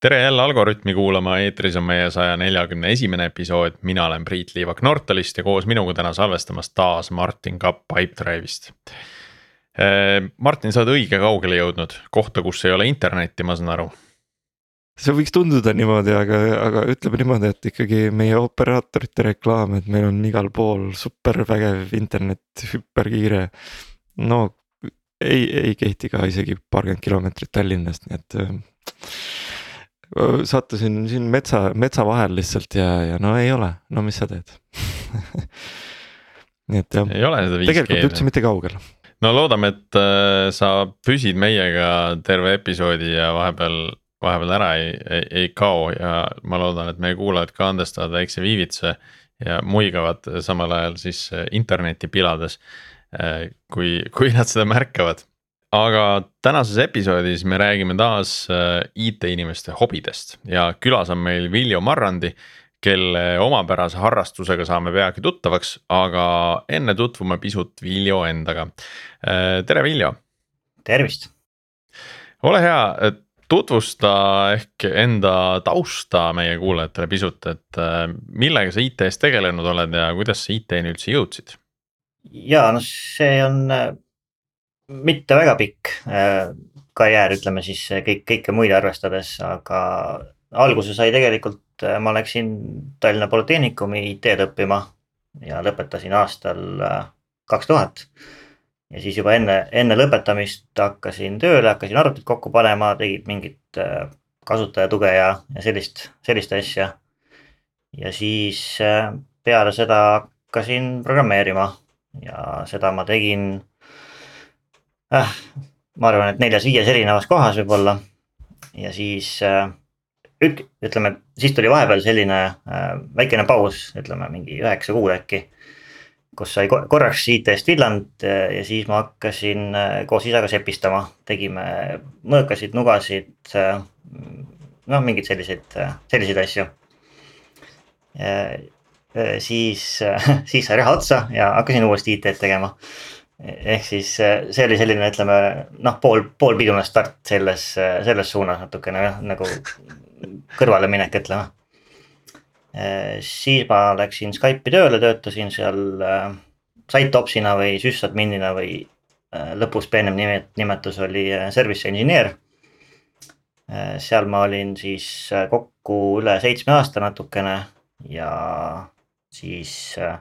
tere jälle Algorütmi kuulama, eetris on meie saja neljakümne esimene episood, mina olen Priit Liivak Nortalist ja koos minuga täna salvestamas taas Martin Kapp Pipedrive'ist. Martin, sa oled õige kaugele jõudnud, kohta, kus ei ole internetti, ma saan aru. see võiks tunduda niimoodi, aga, aga ütleme niimoodi, et ikkagi meie operaatorite reklaam, et meil on igal pool super vägev internet, hüperkiire. no ei, ei kehti ka isegi paarkümmend kilomeetrit Tallinnast, nii et sattusin siin metsa, metsa vahel lihtsalt ja, ja no ei ole, no mis sa teed nii et jah, tegelikult üldse mitte kaugel. no loodame, et äh, sa püsid meiega terve episoodi ja vahepeal, vahepeal ära ei, ei, ei kao ja ma loodan, et meie kuulajad ka andestavad väikse viivituse. ja muigavad samal ajal siis äh, interneti pilades, äh, kui, kui nad seda märkavad aga tänases episoodis me räägime taas äh, IT-inimeste hobidest ja külas on meil Viljo Marrandi, kelle omapärase harrastusega saame peagi tuttavaks, aga enne tutvume pisut Viljo endaga. Äh, tere, Viljo. tervist. ole hea, tutvusta ehk enda tausta meie kuulajatele pisut, et äh, millega sa IT-s tegelenud oled ja kuidas sa IT-ni üldse jõudsid? ja no see on mitte väga pikk äh, karjäär, ütleme siis kõik, kõike muid arvestades, aga alguse sai tegelikult, äh, ma läksin Tallinna Polütehnikumi IT-d õppima ja lõpetasin aastal äh, kaks tuhat. ja siis juba enne, enne lõpetamist hakkasin tööle, hakkasin arvutit kokku panema, tegid mingit kasutajatuge ja, ja sellist, sellist asja. ja siis peale seda hakkasin programmeerima ja seda ma tegin äh,. ma arvan, et neljas-viies erinevas kohas võib-olla ja siis äh, ük-, ütleme, siis tuli vahepeal selline äh, väikene paus, ütleme mingi üheksa kuud äkki. kus sai korraks IT-st villand äh, ja siis ma hakkasin äh, koos isaga sepistama, tegime mõõkasid, nugasid äh,. noh, mingeid selliseid, äh, selliseid asju äh,. siis, siis sai raha otsa ja hakkasin uuesti IT-d tegema ehk siis äh, see oli selline, ütleme noh, pool, poolpidune start selles, äh, selles suunas natukene jah, nagu kõrvaleminek, ütleme. Äh, siis ma läksin Skype'i tööle, töötasin seal site-opsina või sysadminina või lõpus peenem nimetus oli service engineer. seal ma olin siis kokku üle seitsme aasta natukene ja siis Äh,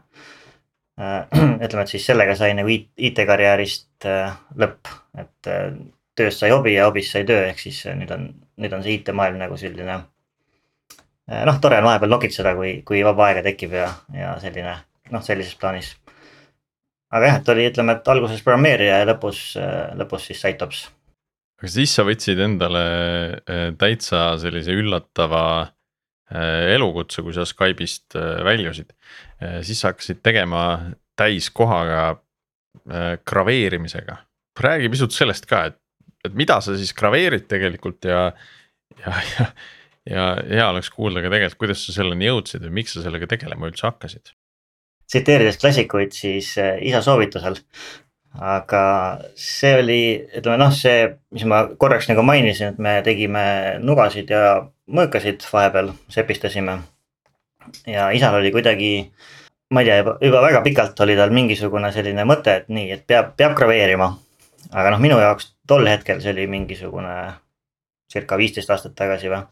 ütleme, et siis sellega sai nagu IT-karjäärist äh, lõpp, et äh, tööst sai hobi ja hobist sai töö, ehk siis nüüd on, nüüd on see IT-maailm nagu selline. noh, tore on vahepeal nokitseda, kui, kui vaba aega tekib ja, ja selline noh, sellises plaanis. aga jah, et oli, ütleme, et alguses programmeerija ja lõpus, lõpus siis site-ops. aga siis sa võtsid endale täitsa sellise üllatava elukutse, kui sa Skype'ist väljusid Äh, siis sa hakkasid tegema täiskohaga äh, graveerimisega. räägi pisut sellest ka, et, et mida sa siis graveerid tegelikult ja, ja, ja, ja hea oleks kuulda ka tegelikult, kuidas sa selleni jõudsid või miks sa sellega tegelema üldse hakkasid? tsiteerides klassikuid, siis äh, isa soovitusel. aga see oli, ütleme noh, see, mis ma korraks nagu mainisin, et me tegime nugasid ja mõõkasid vahepeal, sepistasime ja isal oli kuidagi, ma ei tea, juba, juba väga pikalt oli tal mingisugune selline mõte, et nii, et peab, peab graveerima. aga noh, minu jaoks tol hetkel see oli mingisugune circa viisteist aastat tagasi või.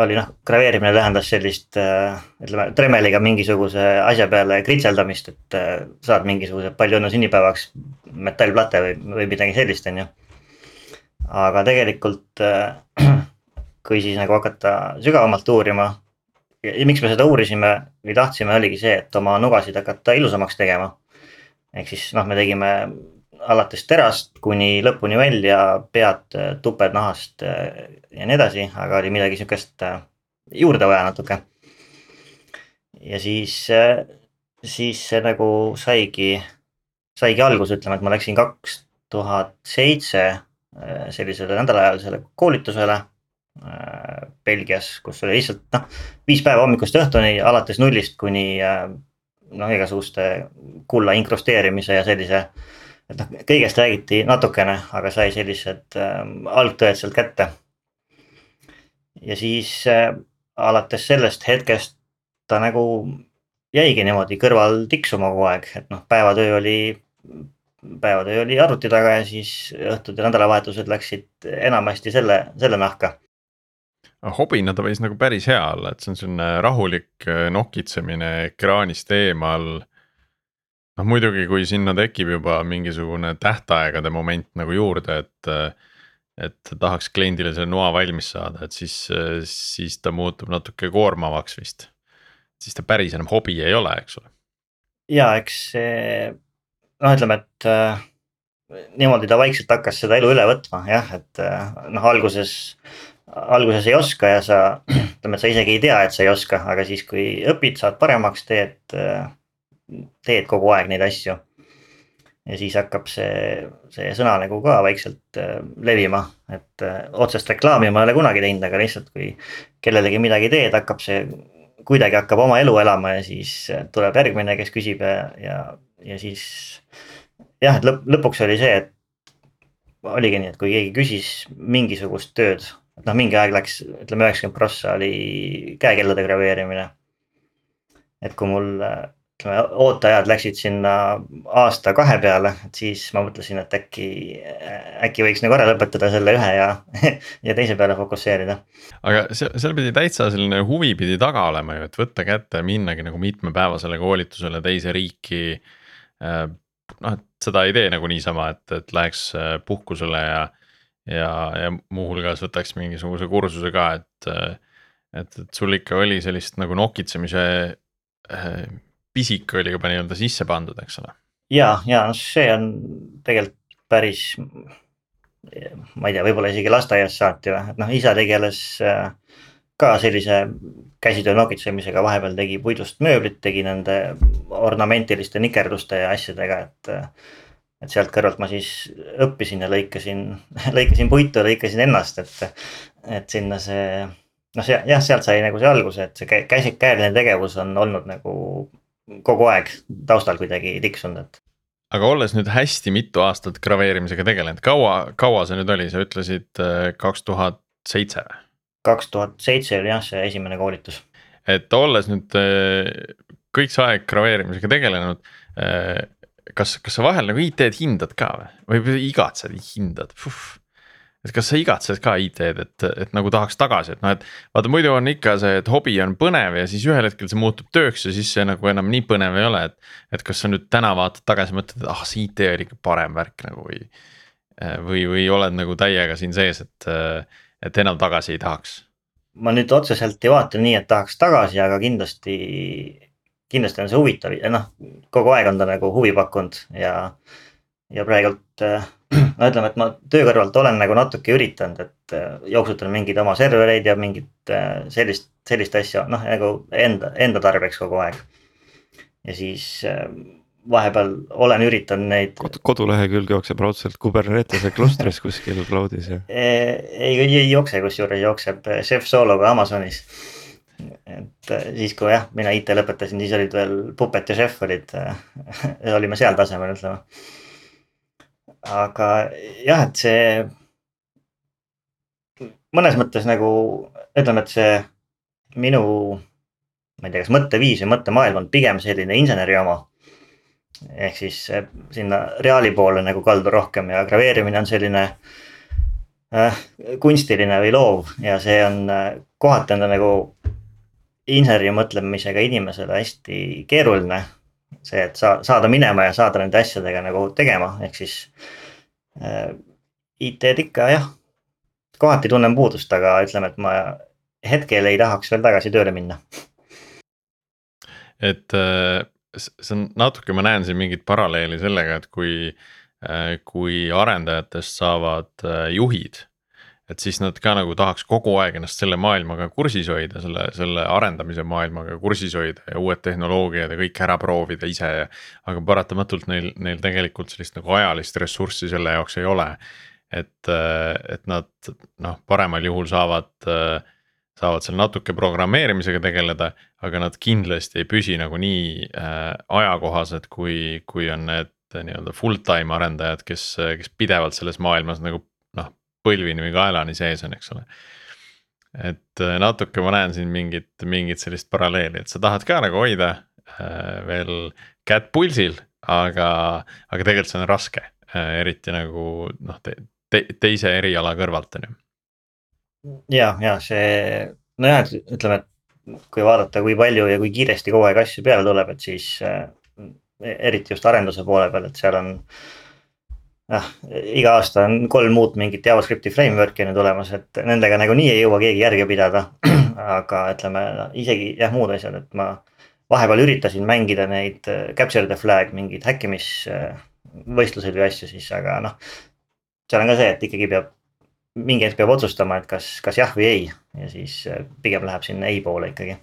oli noh, graveerimine tähendas sellist ütleme tremeliga mingisuguse asja peale kritseldamist, et saad mingisuguse palju õnne sünnipäevaks metallplate või, või midagi sellist, on ju. aga tegelikult kui siis nagu hakata sügavamalt uurima ja miks me seda uurisime või tahtsime, oligi see, et oma nugasid hakata ilusamaks tegema. ehk siis noh, me tegime alates terast kuni lõpuni välja, pead, tuped nahast ja nii edasi, aga oli midagi sihukest äh, juurde vaja natuke. ja siis, äh, siis see nagu saigi, saigi alguse, ütleme, et ma läksin kaks tuhat seitse äh, sellisele nädalaajalisele koolitusele Äh, Belgias, kus oli lihtsalt noh, viis päeva hommikust õhtuni alates nullist kuni äh, noh, igasuguste kulla inkrusteerimise ja sellise. et noh, kõigest räägiti natukene, aga sai sellised äh, algtõed sealt kätte. ja siis äh, alates sellest hetkest ta nagu jäigi niimoodi kõrval tiksuma kogu aeg, et noh, päevatöö oli, päevatöö oli arvuti taga ja siis õhtud ja nädalavahetused läksid enamasti selle, selle nahka hobina ta võis nagu päris hea olla, et see on selline rahulik äh, nokitsemine ekraanist eemal. noh muidugi, kui sinna tekib juba mingisugune tähtaegade moment nagu juurde, et. Äh, et tahaks kliendile selle noa valmis saada, et siis, äh, siis ta muutub natuke koormavaks vist. siis ta päris enam hobi ei ole, eks ole. ja eks see noh, ütleme, et äh, niimoodi ta vaikselt hakkas seda elu üle võtma jah, et äh, noh, alguses alguses ei oska ja sa, ütleme, et sa isegi ei tea, et sa ei oska, aga siis, kui õpid, saad paremaks, teed, teed kogu aeg neid asju. ja siis hakkab see, see sõna nagu ka vaikselt äh, levima, et äh, otsest reklaami ma ei ole kunagi teinud, aga lihtsalt kui kellelegi midagi teed, hakkab see, kuidagi hakkab oma elu elama ja siis tuleb järgmine, kes küsib ja, ja, ja siis. jah, et lõpp, lõpuks oli see, et oligi nii, et kui keegi küsis mingisugust tööd et noh, mingi aeg läks, ütleme üheksakümmend prossa oli käekellade graveerimine. et kui mul ütleme ooteajad läksid sinna aasta-kahe peale, et siis ma mõtlesin, et äkki, äkki võiks nagu ära lõpetada selle ühe ja, ja teise peale fokusseerida. aga seal, seal pidi täitsa selline huvi pidi taga olema ju, et võtta kätte, minnagi nagu mitmepäevasele koolitusele teise riiki. Äh, noh, et seda ei tee nagu niisama, et, et läheks äh, puhkusele ja ja, ja muuhulgas võtaks mingisuguse kursuse ka, et. et, et sul ikka oli sellist nagu nokitsemise äh, pisik oli juba nii-öelda sisse pandud, eks ole. ja, ja noh, see on tegelikult päris, ma ei tea, võib-olla isegi lasteaiast saati või, et noh, isa tegeles äh, ka sellise käsitöö nokitsemisega, vahepeal tegi puidust mööblit, tegi nende ornamentiliste nikerduste ja asjadega, et et sealt kõrvalt ma siis õppisin ja lõikasin, lõikasin puitu, lõikasin ennast, et, et sinna see. noh, see jah, sealt sai nagu see alguse, et see käsi, käeline tegevus on olnud nagu kogu aeg taustal kuidagi tiksunud, et. aga olles nüüd hästi mitu aastat graveerimisega tegelenud, kaua, kaua see nüüd oli, sa ütlesid äh, kaks tuhat seitse või? kaks tuhat seitse oli jah, see esimene koolitus. et olles nüüd äh, kõik see aeg graveerimisega tegelenud äh, kas, kas sa vahel nagu IT-d hindad ka või, või igatsed, hindad, et kas sa igatsed ka IT-d, et, et nagu tahaks tagasi, et noh, et vaata, muidu on ikka see, et hobi on põnev ja siis ühel hetkel see muutub tööks ja siis see nagu enam nii põnev ei ole, et. et kas sa nüüd täna vaatad tagasi, mõtled, et ah, see IT oli ikka parem värk nagu või. või, või oled nagu täiega siin sees, et, et enam tagasi ei tahaks? ma nüüd otseselt ei vaata nii, et tahaks tagasi, aga kindlasti kindlasti on see huvitav ja noh, kogu aeg on ta nagu huvi pakkunud ja, ja praegult äh, no ütleme, et ma töö kõrvalt olen nagu natuke üritanud, et äh, jooksutan mingeid oma servereid ja mingit äh, sellist, sellist asja, noh nagu enda, enda tarbeks kogu aeg. ja siis vahepeal olen üritanud neid Kod. kodulehekülg jookseb raudselt Kubernetese klustris kuskil cloud'is ja? ei, ei, ei jookse, kusjuures jookseb Chef Sologa Amazonis et äh, siis, kui jah, mina IT lõpetasin, siis olid veel Puppet ja Chef olid äh, olime seal tasemel, ütleme. aga jah, et see mõnes mõttes nagu ütleme, et see minu, ma ei tea, kas mõtteviis või mõttemaailm on pigem selline inseneri oma. ehk siis äh, sinna reaali poole nagu kaldu rohkem ja graveerimine on selline äh, kunstiline või loov ja see on kohati on ta nagu inseneri mõtlemisega inimesele hästi keeruline. see, et sa saada minema ja saada nende asjadega nagu tegema, ehk siis äh, IT-d ikka jah, kohati tunnen puudust, aga ütleme, et ma hetkel ei tahaks veel tagasi tööle minna. et äh, see on natuke, ma näen siin mingit paralleeli sellega, et kui äh,, kui arendajatest saavad äh, juhid et siis nad ka nagu tahaks kogu aeg ennast selle maailmaga kursis hoida, selle, selle arendamise maailmaga kursis hoida ja uued tehnoloogiad ja kõik ära proovida ise. aga paratamatult neil, neil tegelikult sellist nagu ajalist ressurssi selle jaoks ei ole. et, et nad noh, paremal juhul saavad, saavad seal natuke programmeerimisega tegeleda, aga nad kindlasti ei püsi nagu nii äh, ajakohased, kui, kui on need nii-öelda full time arendajad, kes, kes pidevalt selles maailmas nagu põlvini või kaelani sees on, eks ole. et äh, natuke ma näen siin mingit, mingit sellist paralleeli, et sa tahad ka nagu hoida äh, veel kätt pulsil, aga, aga tegelikult see on raske äh,, eriti nagu noh te, te, teise eriala kõrvalt on ju. ja, ja see nojah, ütleme, et kui vaadata, kui palju ja kui kiiresti kogu aeg asju peale tuleb, et siis äh, eriti just arenduse poole peal, et seal on noh, iga aasta on kolm uut mingit JavaScripti framework'i nüüd olemas, et nendega nagunii ei jõua keegi järge pidada. aga ütleme isegi jah, muud asjad, et ma vahepeal üritasin mängida neid äh, capture the flag mingeid häkkimisvõistluseid või asju siis, aga noh. seal on ka see, et ikkagi peab, mingi hetk peab otsustama, et kas, kas jah või ei ja siis äh, pigem läheb sinna ei poole ikkagi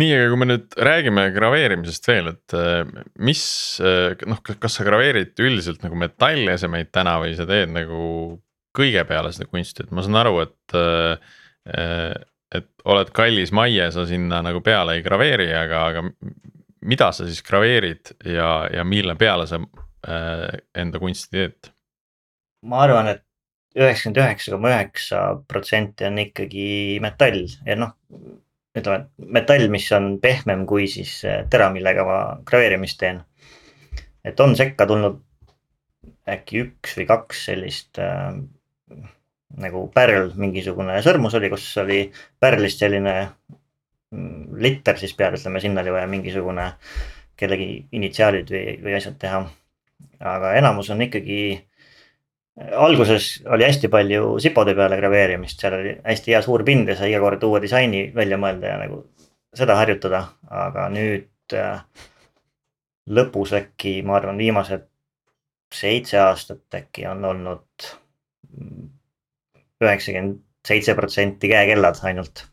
nii, aga kui me nüüd räägime graveerimisest veel, et äh, mis noh, kas sa graveerid üldiselt nagu metallesemeid täna või sa teed nagu kõige peale seda kunsti, et ma saan aru, et et oled kallis majja, sa sinna nagu peale ei graveeri, aga, aga mida sa siis graveerid ja, ja mille peale sa enda kunsti teed? ma arvan, et üheksakümmend üheksa koma üheksa protsenti on ikkagi metall ja noh, ütleme metall, mis on pehmem kui siis äh, tera, millega ma graveerimist teen. et on sekka tulnud äkki üks või kaks sellist äh, nagu pärl mingisugune sõrmus oli, kus oli pärlist selline mm, litter siis peal, ütleme, sinna oli vaja mingisugune kellegi initsiaalid või, või asjad teha. aga enamus on ikkagi, alguses oli hästi palju sipode peale graveerimist, seal oli hästi hea suur pind ja sai iga kord uue disaini välja mõelda ja nagu seda harjutada, aga nüüd äh, lõpus äkki, ma arvan, viimased seitse aastat äkki on olnud üheksakümmend seitse protsenti käekellad ainult.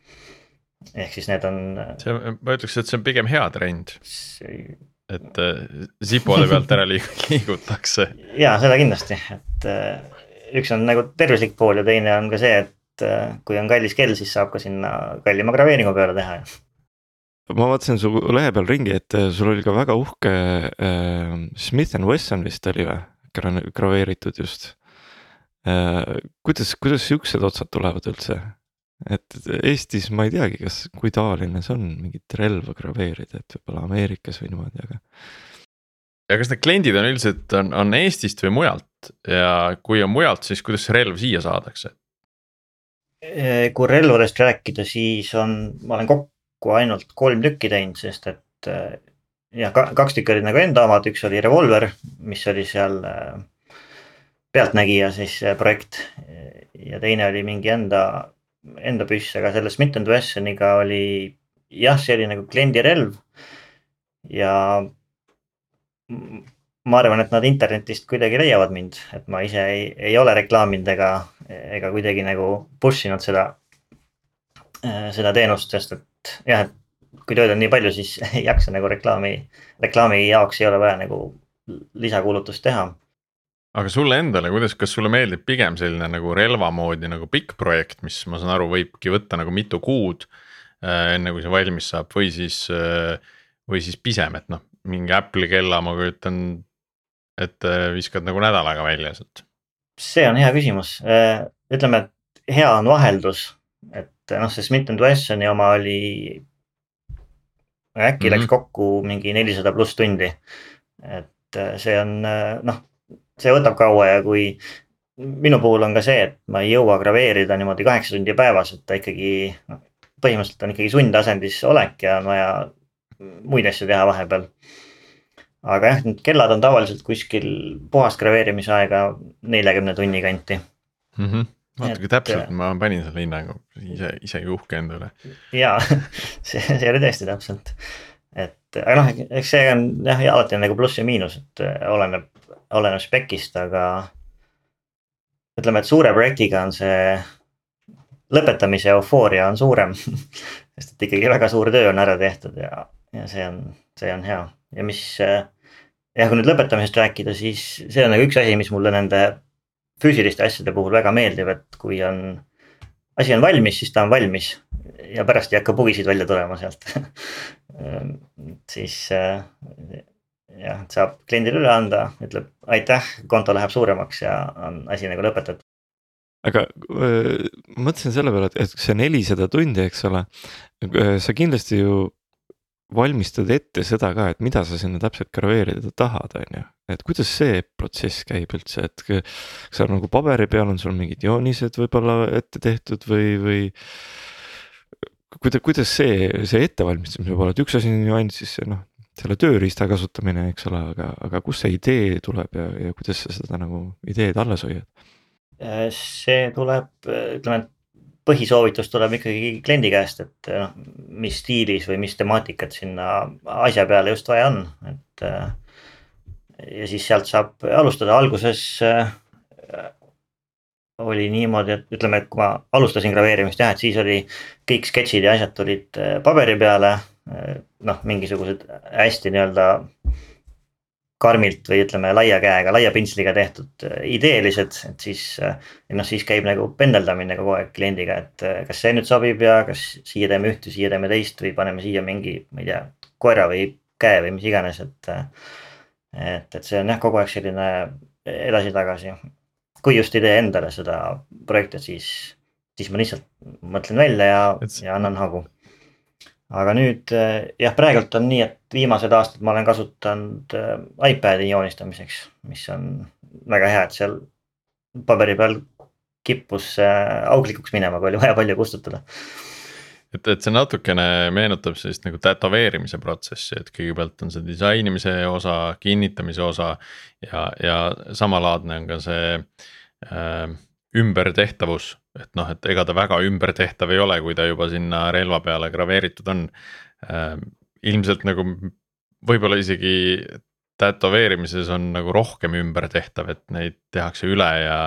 ehk siis need on. see, ma ütleks, et see on pigem hea trend. Et äh, sipode pealt ära liigutakse. ja seda kindlasti, et äh, üks on nagu tervislik pool ja teine on ka see, et äh, kui on kallis kell, siis saab ka sinna kallima graveeringu peale teha ma vaatasin su lehe peal ringi, et sul oli ka väga uhke äh, Smith and Wesson vist oli või, graveeritud just Äh, kuidas, kuidas siuksed otsad tulevad üldse? Et Eestis ma ei teagi, kas, kui tavaline see on mingit relva graveerida, et võib-olla Ameerikas või niimoodi, aga. ja kas need kliendid on üldiselt, on, on Eestist või mujalt ja kui on mujalt, siis kuidas see relv siia saadakse? Äh, kui relvadest rääkida, siis on, ma olen kokku ainult kolm tükki teinud, sest et äh, jah, kaks tükki olid nagu enda omad, üks oli revolver, mis oli seal äh, Pealtnägija siis projekt ja teine oli mingi enda, enda püss, aga selle Smith and Wessoniga oli jah, see oli nagu kliendi relv. ja ma arvan, et nad internetist kuidagi leiavad mind, et ma ise ei, ei ole reklaaminud ega, ega kuidagi nagu push inud seda, seda teenust, sest et jah, et kui tööd on nii palju, siis ei jaksa nagu reklaami, reklaami jaoks ei ole vaja nagu lisakuulutust teha aga sulle endale, kuidas, kas sulle meeldib pigem selline nagu relva moodi nagu pikk projekt, mis ma saan aru, võibki võtta nagu mitu kuud äh,. enne kui see valmis saab või siis äh,, või siis pisem, et noh, mingi Apple'i kella ma kujutan, et äh, viskad nagu nädalaga välja sealt. see on hea küsimus, äh, ütleme, et hea on vaheldus, et noh, see Smith and Wessoni oma oli. äkki mm -hmm. läks kokku mingi nelisada pluss tundi. et äh, see on äh, noh see võtab kaua ja kui minu puhul on ka see, et ma ei jõua graveerida niimoodi kaheksa tundi päevas, et ta ikkagi noh, põhimõtteliselt on ikkagi sundasendis olek ja on vaja muid asju teha vahepeal. aga jah, need kellad on tavaliselt kuskil puhast graveerimisaega neljakümne tunni kanti mm. -hmm vaadake täpselt, ma panin selle hinnangu ise, isegi uhke enda üle. ja see, see oli tõesti täpselt, et aga noh, eks see on jah, alati on nagu pluss ja miinus, et oleneb oleneb spekist, aga ütleme, et suure projektiga on see lõpetamise eufooria on suurem sest et ikkagi väga suur töö on ära tehtud ja, ja see on, see on hea ja mis. jah, kui nüüd lõpetamisest rääkida, siis see on nagu üks asi, mis mulle nende füüsiliste asjade puhul väga meeldib, et kui on. asi on valmis, siis ta on valmis ja pärast ei hakka bugisid välja tulema sealt siis jah, saab kliendile üle anda, ütleb aitäh, konto läheb suuremaks ja on asi nagu lõpetatud. aga öö, mõtlesin selle peale, et, et see nelisada tundi, eks ole, sa kindlasti ju valmistad ette seda ka, et mida sa sinna täpselt graveerida tahad, on ju. et kuidas see protsess käib üldse, et kas seal nagu paberi peal on sul mingid joonised võib-olla ette tehtud või, või. Kuidas, kuidas see, see ettevalmistamise pool, et üks asi on ju ainult siis see noh, selle tööriista kasutamine, eks ole, aga, aga kust see idee tuleb ja, ja kuidas sa seda nagu ideed alles hoiad? see tuleb, ütleme, põhisoovitus tuleb ikkagi kliendi käest, et noh, mis stiilis või mis temaatikat sinna asja peale just vaja on, et. ja siis sealt saab alustada, alguses oli niimoodi, et ütleme, et kui ma alustasin graveerimist jah, et siis oli kõik sketšid ja asjad tulid paberi peale. noh, mingisugused hästi nii-öelda karmilt või ütleme laia käega, laia pintsliga tehtud äh, ideelised, et siis. Äh, noh, siis käib nagu pendeldamine kogu aeg kliendiga, et äh, kas see nüüd sobib ja kas siia teeme ühte, siia teeme teist või paneme siia mingi, ma ei tea, koera või käe või mis iganes, et. et, et see on jah, kogu aeg selline edasi-tagasi. Kui just ei tee endale seda projekti, siis, siis ma lihtsalt mõtlen välja ja, ja annan hagu. Aga nüüd eh, jah, praegult on nii, et viimased aastad ma olen kasutanud eh, iPad'i joonistamiseks, mis on väga hea, et seal paberi peal kippus auklikuks minema, kui oli vaja palju kustutada et, et see natukene meenutab sellist nagu tätoveerimise protsessi, et kõigepealt on see disainimise osa, kinnitamise osa ja, ja samalaadne on ka see äh, ümbertehtavus et noh, et ega ta väga ümbertehtav ei ole, kui ta juba sinna relva peale graveeritud on. Ähm, ilmselt nagu võib-olla isegi tätoveerimises on nagu rohkem ümbertehtav, et neid tehakse üle ja.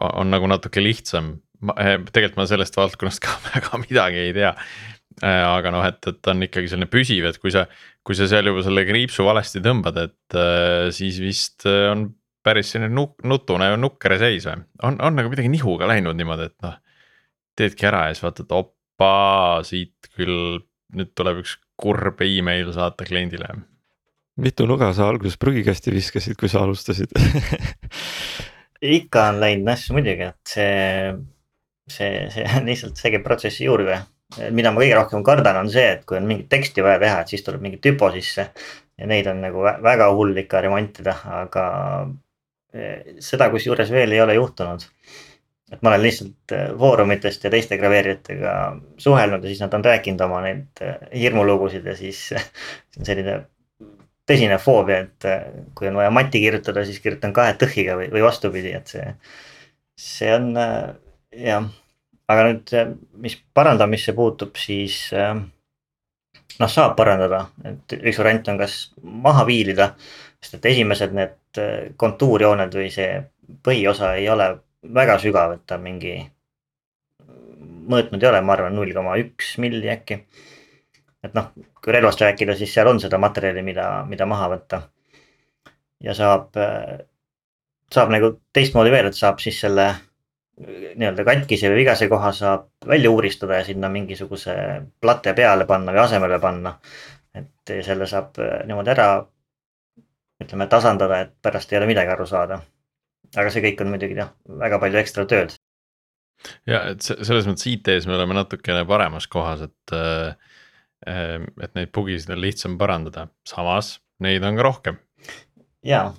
on nagu natuke lihtsam, eh, tegelikult ma sellest valdkonnast ka väga midagi ei tea. Äh, aga noh, et, et ta on ikkagi selline püsiv, et kui sa, kui sa seal juba selle kriipsu valesti tõmbad, et äh, siis vist on päris selline nuk-, nutune nukker seis või, on, on nagu midagi nihuga läinud niimoodi, et noh. teedki ära ja siis vaatad, opaa, siit küll nüüd tuleb üks kurb email saata kliendile. mitu nuga sa alguses prügikasti viskasid, kui sa alustasid ikka on läinud nässu muidugi, et see, see, see on lihtsalt, see käib protsessi juurde. mida ma kõige rohkem kardan, on see, et kui on mingit teksti vaja teha, et siis tuleb mingi tüpo sisse ja neid on nagu väga hull ikka remontida, aga seda kusjuures veel ei ole juhtunud. et ma olen lihtsalt äh, foorumitest ja teiste graveerijatega suhelnud ja siis nad on rääkinud oma neid äh, hirmulugusid ja siis see on selline tõsine foobia, et kui on vaja matti kirjutada, siis kirjutan kahe tõhiga või, või vastupidi, et see, see on jah. aga nüüd, mis parandamisse puutub, siis noh, saab parandada, et üks variant on kas maha viilida sest et esimesed need äh, kontuurjooned või see põhiosa ei ole väga sügav, et ta mingi mõõtnud ei ole, ma arvan, null koma üks milli äkki. et noh, kui relvast rääkida, siis seal on seda materjali, mida, mida maha võtta. ja saab, äh, saab nagu teistmoodi veel, et saab siis selle nii-öelda katkise või vigase koha saab välja uuristada ja sinna mingisuguse plate peale panna või asemele panna. et selle saab äh, niimoodi ära ütleme tasandada, et pärast ei ole midagi aru saada. aga see kõik on muidugi jah, väga palju ekstra tööd. ja et selles mõttes IT-s me oleme natukene paremas kohas, et, äh, et neid bugisid on lihtsam parandada, samas neid on ka rohkem. ja.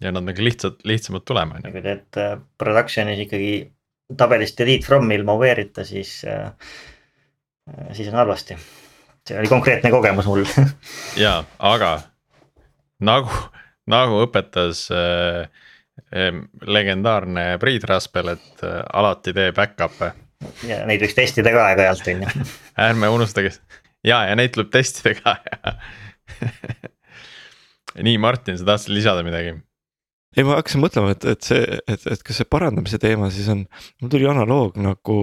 ja nad on ka lihtsalt, lihtsamad tulema. kui teed äh, production'is ikkagi tabelist delete from ilma over'ita, siis, äh, siis on halvasti. see oli konkreetne kogemus mul ja, aga nagu, nagu õpetas äh, legendaarne Priit Raspel, et äh, alati tee back-up'e. ja neid võiks testida ka aeg-ajalt on ju. ärme unustage ja, ja neid tuleb testida ka nii, Martin, sa tahtsid lisada midagi? Ei, ma hakkasin mõtlema, et, et see, et, et kas see parandamise teema siis on, mul tuli analoog nagu,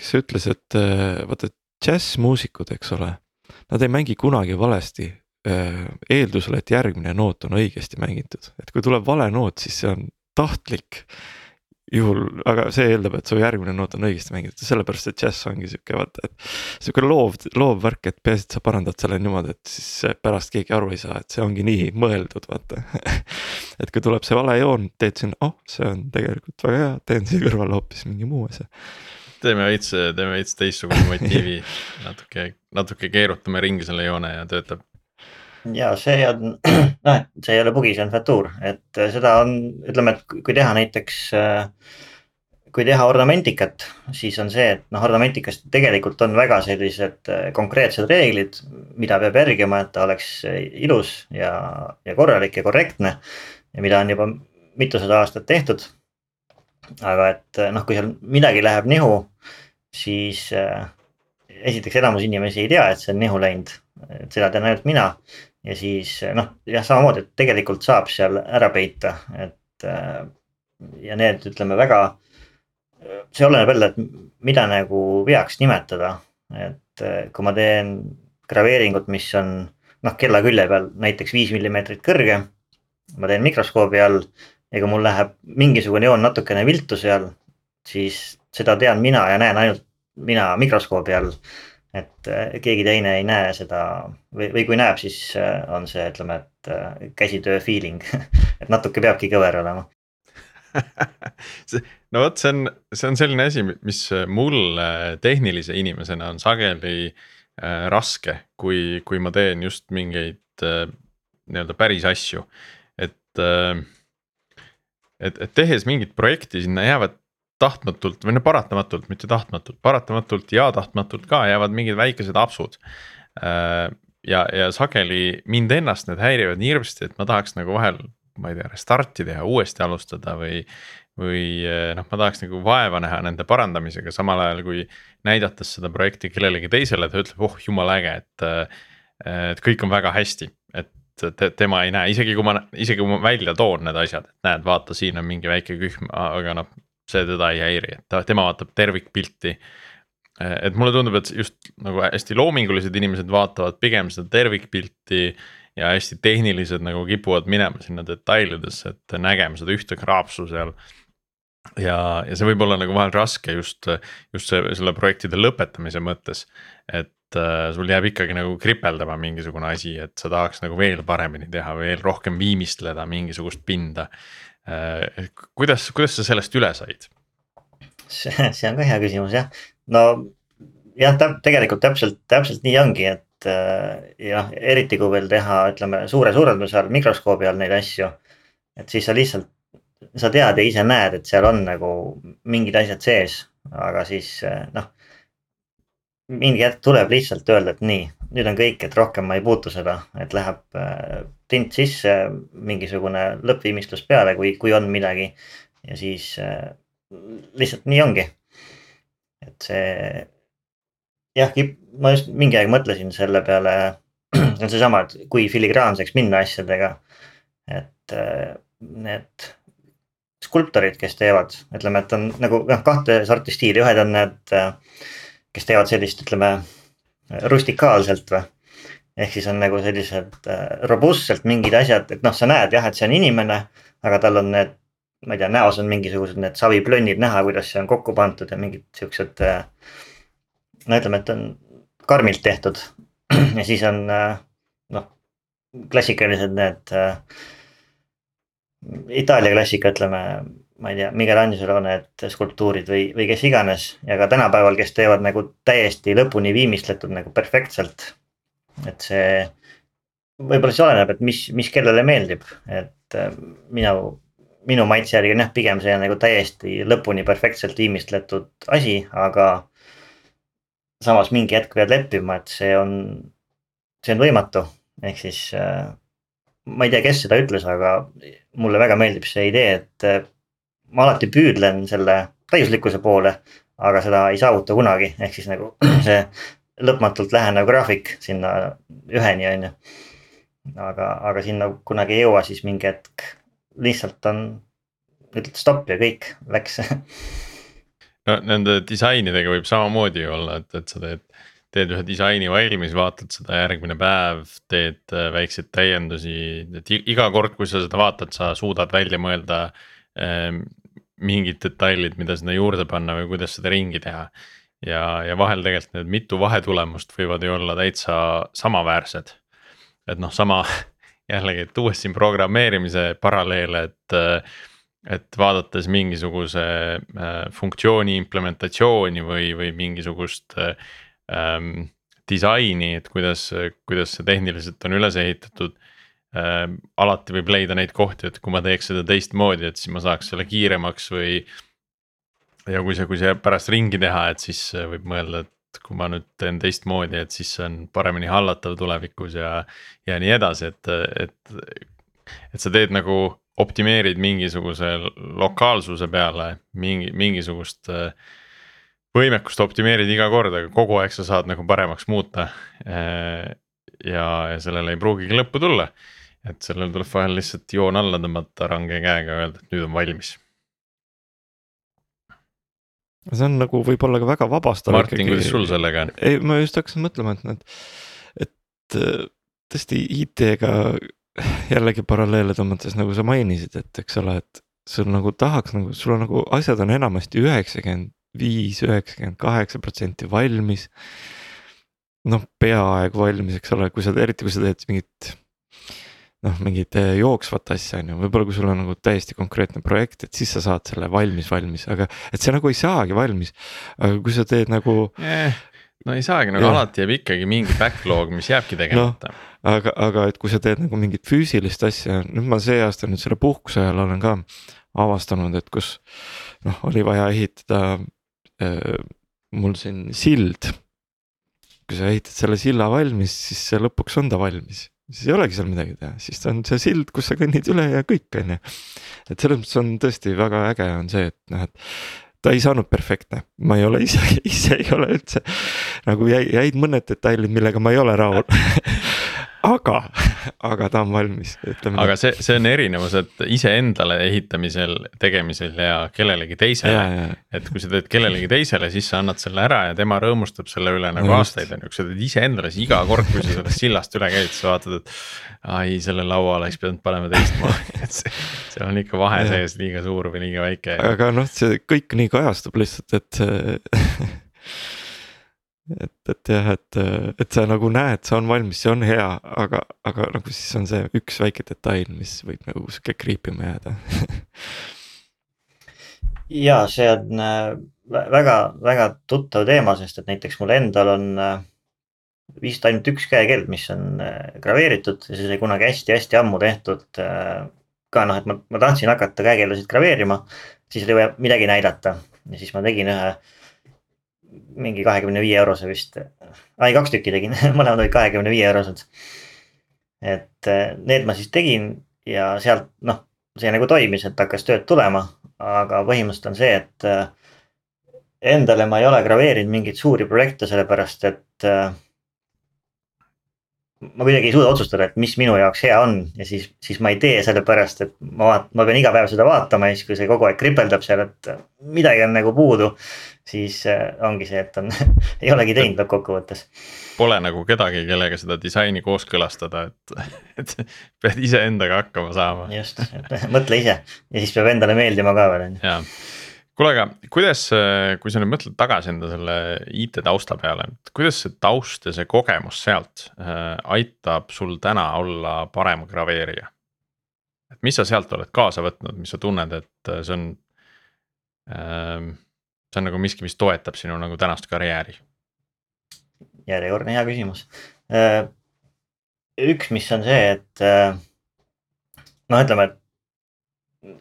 kes ütles, et äh, vaata džässmuusikud, eks ole. Nad ei mängi kunagi valesti, Äh, eeldusel, et järgmine noot on õigesti mängitud, et kui tuleb vale noot, siis see on tahtlik. Juhul, aga see eeldab, et su järgmine noot on õigesti mängitud, sellepärast see džäss ongi sihuke vaata, et. sihuke loov, loov värk, et peaasi, et sa parandad selle niimoodi, et siis pärast keegi aru ei saa, et see ongi nii mõeldud, vaata et kui tuleb see vale joon, teed sinna, oh, see on tegelikult väga hea, teen siia kõrvale hoopis mingi muu asja. teeme veits, teeme veits teistsuguse motiivi natuke, natuke keerutame ringi selle joone ja töötab ja see on, noh, et see ei ole bugi, see on fetuur, et seda on, ütleme, et kui teha näiteks. kui teha ornamentikat, siis on see, et noh, ornamentikas tegelikult on väga sellised konkreetsed reeglid, mida peab järgima, et ta oleks ilus ja, ja korralik ja korrektne. ja mida on juba mitusada aastat tehtud. aga et noh, kui seal midagi läheb nihu, siis esiteks enamus inimesi ei tea, et see on nihu läinud, et seda tean ainult mina ja siis noh, jah, samamoodi, et tegelikult saab seal ära peita, et äh, ja need, ütleme väga. see oleneb jälle, et mida nagu veaks nimetada, et äh, kui ma teen graveeringut, mis on noh, kella külje peal näiteks viis millimeetrit kõrge. ma teen mikroskoobi all ja kui mul läheb mingisugune joon natukene viltu seal, siis seda tean mina ja näen ainult mina mikroskoobi all et äh, keegi teine ei näe seda või, või kui näeb, siis äh, on see, ütleme, et äh, käsitöö feeling et natuke peabki kõver olema. No vot, see on, see on selline asi, mis mulle tehnilise inimesena on sageli raske, kui, kui ma teen just mingeid nii-öelda päris asju, et et, et tehes mingit projekti, sinna jäävad tahtmatult või no paratamatult, mitte tahtmatult, paratamatult ja tahtmatult ka jäävad mingid väikesed apsud. Äh, ja, ja sageli mind ennast need häirivad nii hirmsasti, et ma tahaks nagu vahel, ma ei tea, restart'i teha, uuesti alustada või. või äh, noh, ma tahaks nagu vaeva näha nende parandamisega, samal ajal kui näidates seda projekti kellelegi teisele, ta ütleb, oh jumala äge, et. Äh, et kõik on väga hästi, et te, tema ei näe, isegi kui ma, isegi kui ma välja toon need asjad, et näed, vaata, siin on mingi väike kühm, aga noh, see teda ei häiri, et ta, tema vaatab tervikpilti. et mulle tundub, et just nagu hästi loomingulised inimesed vaatavad pigem seda tervikpilti ja hästi tehnilised nagu kipuvad minema sinna detailidesse, et nägema seda ühte kraapsu seal. ja, ja see võib olla nagu vahel raske just, just see, selle projektide lõpetamise mõttes, et äh, sul jääb ikkagi nagu kripeldama mingisugune asi, et sa tahaks nagu veel paremini teha, veel rohkem viimistleda mingisugust pinda. Äh, kuidas, kuidas sa sellest üle said? see, see on ka hea küsimus jah, no jah, tegelikult täpselt, täpselt nii ongi, et äh, jah, eriti kui veel teha, ütleme suure suurenduse all, mikroskoobi all neid asju. et siis sa lihtsalt, sa tead ja ise näed, et seal on nagu mingid asjad sees, aga siis äh, noh. Mingi hetk tuleb lihtsalt öelda, et nii, nüüd on kõik, et rohkem ma ei puutu seda, et läheb äh, tint sisse, mingisugune lõppviimistlus peale, kui, kui on midagi. ja siis äh, lihtsalt nii ongi. et see jah, ma just mingi aeg mõtlesin selle peale, on seesama, et kui filigraanseks minna asjadega. et äh, need skulptorid, kes teevad, ütleme, et on nagu noh, kahte sorti stiili, ühed on need, kes teevad sellist, ütleme rustikaalselt või. ehk siis on nagu sellised äh, robustselt mingid asjad, et noh, sa näed jah, et see on inimene, aga tal on need. ma ei tea, näos on mingisugused need saviplönnid näha, kuidas see on kokku pandud ja mingid siuksed. Äh, no ütleme, et on karmilt tehtud ja siis on äh, noh, klassikalised need. Itaalia klassika, ütleme ma ei tea, Michelangelo need skulptuurid või, või kes iganes ja ka tänapäeval, kes teevad nagu täiesti lõpuni viimistletud nagu perfektselt. et see võib-olla siis oleneb, et mis, mis kellele meeldib, et äh, minu, minu maitse järgi on jah, pigem see nagu täiesti lõpuni perfektselt viimistletud asi, aga. samas mingi hetk pead leppima, et see on, see on võimatu, ehk siis äh, ma ei tea, kes seda ütles, aga mulle väga meeldib see idee, et äh, ma alati püüdlen selle täiuslikkuse poole, aga seda ei saavuta kunagi, ehk siis nagu see lõpmatult lähenev graafik sinna üheni, on ju. aga, aga sinna kunagi ei jõua, siis mingi hetk lihtsalt on, ütled stopp ja kõik, läks no nende disainidega võib samamoodi olla, et, et sa teed, teed ühe disaini valmis, vaatad seda järgmine päev, teed äh, väikseid täiendusi, et iga kord, kui sa seda vaatad, sa suudad välja mõelda ähm, mingid detailid, mida sinna juurde panna või kuidas seda ringi teha. ja, ja vahel tegelikult need mitu vahetulemust võivad ju olla täitsa samaväärsed. et noh, sama jällegi tuues siin programmeerimise paralleele, et et vaadates mingisuguse äh, funktsiooni implementatsiooni või, või mingisugust äh, ähm, disaini, et kuidas, kuidas see tehniliselt on üles ehitatud äh,. alati võib leida neid kohti, et kui ma teeks seda teistmoodi, et siis ma saaks selle kiiremaks või. ja kui see, kui see pärast ringi teha, et siis võib mõelda, et kui ma nüüd teen teistmoodi, et siis see on paremini hallatav tulevikus ja, ja nii edasi, et, et. et sa teed nagu optimeerid mingisuguse lokaalsuse peale mingi, mingisugust äh, võimekust optimeerid iga kord, aga kogu aeg sa saad nagu paremaks muuta. Äh, ja, ja sellele ei pruugigi lõppu tulla, et sellele tuleb vahel lihtsalt joon alla tõmmata range käega ja öelda, et nüüd on valmis. see on nagu võib-olla ka väga vabastav. Martin, kuidas sul sellega on? ei, ma just hakkasin mõtlema, et need, et äh, tõesti IT-ga jällegi paralleele tõmmates, nagu sa mainisid, et eks ole, et sul nagu tahaks nagu, sul on nagu asjad on enamasti üheksakümmend viis, üheksakümmend kaheksa protsenti valmis. noh, peaaegu valmis, eks ole, kui sa, eriti kui sa teed mingit noh, mingit eh, jooksvat asja on ju, võib-olla kui sul on nagu täiesti konkreetne projekt, et siis sa saad selle valmis, valmis, aga et see nagu ei saagi valmis. aga kui sa teed nagu eh,. no ei saagi, nagu ja. alati jääb ikkagi mingi backlog, mis jääbki tegemata no, aga, aga et kui sa teed nagu mingit füüsilist asja, nüüd ma see aasta nüüd selle puhkuse ajal olen ka avastanud, et kus noh, oli vaja ehitada äh, mul siin sild. kui sa ehitad selle silla valmis, siis see lõpuks on ta valmis, siis ei olegi seal midagi teha, siis on see sild, kus sa kõnnid üle ja kõik, on ju. et selles mõttes on tõesti väga äge on see, et noh, et ta ei saanud perfektne, ma ei ole ise, ise ei ole üldse nagu jäi, jäid mõned detailid, millega ma ei ole rahul aga, aga ta on valmis, ütleme. aga see, see on erinevus, et iseendale ehitamisel, tegemisel ja kellelegi teisele. et kui sa teed kellelegi teisele, siis sa annad selle ära ja tema rõõmustab selle üle nagu no, aastaid on ju, kui sa teed iseendale, siis iga kord, kui sa sellest sillast üle käid, sa vaatad, et. ai, selle laua oleks pidanud panema teistmoodi, et see, seal on ikka vahe sees liiga suur või liiga väike. aga noh, see kõik nii kajastub lihtsalt, et et, et jah, et, et sa nagu näed, see on valmis, see on hea, aga, aga nagu siis on see üks väike detail, mis võib nagu sihuke kriipima jääda ja see on äh, tuttav teema, sest et näiteks mul endal on äh, vist ainult üks käekell, mis on äh, graveeritud ja see sai kunagi hästi-hästi ammu tehtud. ka noh, et ma, ma tahtsin hakata käekellasid graveerima, siis oli vaja midagi näidata ja siis ma tegin ühe mingi kahekümne viie eurose vist. ai, kaks tükki tegin mõlemad olid kahekümne viie eurosed. et eh, need ma siis tegin ja sealt noh, see nagu toimis, et hakkas tööd tulema, aga põhimõtteliselt on see, et eh, endale ma ei ole graveerinud mingeid suuri projekte, sellepärast et äh, ma kuidagi ei suuda otsustada, et mis minu jaoks hea on ja siis, siis ma ei tee sellepärast, et ma vaat-, ma pean iga päev seda vaatama ja siis, kui see kogu aeg kripeldab seal, et midagi on nagu puudu. siis äh, ongi see, et on ei olegi teinud lõppkokkuvõttes. Pole nagu kedagi, kellega seda disaini kooskõlastada, et, et pead iseendaga hakkama saama. just, mõtle ise ja siis peab endale meeldima ka veel on ju kuule, aga kuidas, kui sa nüüd mõtled tagasi enda selle IT tausta peale, kuidas see taust ja see kogemus sealt äh, aitab sul täna olla parem graveerija? et mis sa sealt oled kaasa võtnud, mis sa tunned, et äh, see on äh,. see on nagu miski, mis toetab sinu nagu tänast karjääri? järjekordne hea küsimus äh,. üks, mis on see, et äh, noh, ütleme, et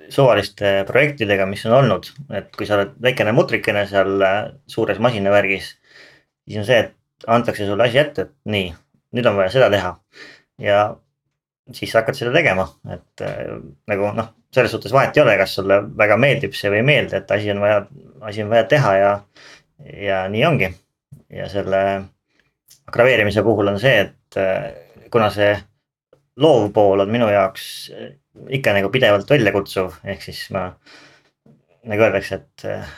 suvaliste projektidega, mis on olnud, et kui sa oled väikene mutrikene seal äh, suures masinavärgis. siis on see, et antakse sulle asi ette, et nii, nüüd on vaja seda teha ja siis sa hakkad seda tegema, et äh, nagu noh, selles suhtes vahet ei ole, kas sulle väga meeldib see või ei meeldi, et asi on vaja, asi on vaja teha ja, ja nii ongi. ja selle graveerimise puhul on see, et äh, kuna see loov pool on minu jaoks ikka nagu pidevalt väljakutsuv, ehk siis ma nagu öeldakse, et äh,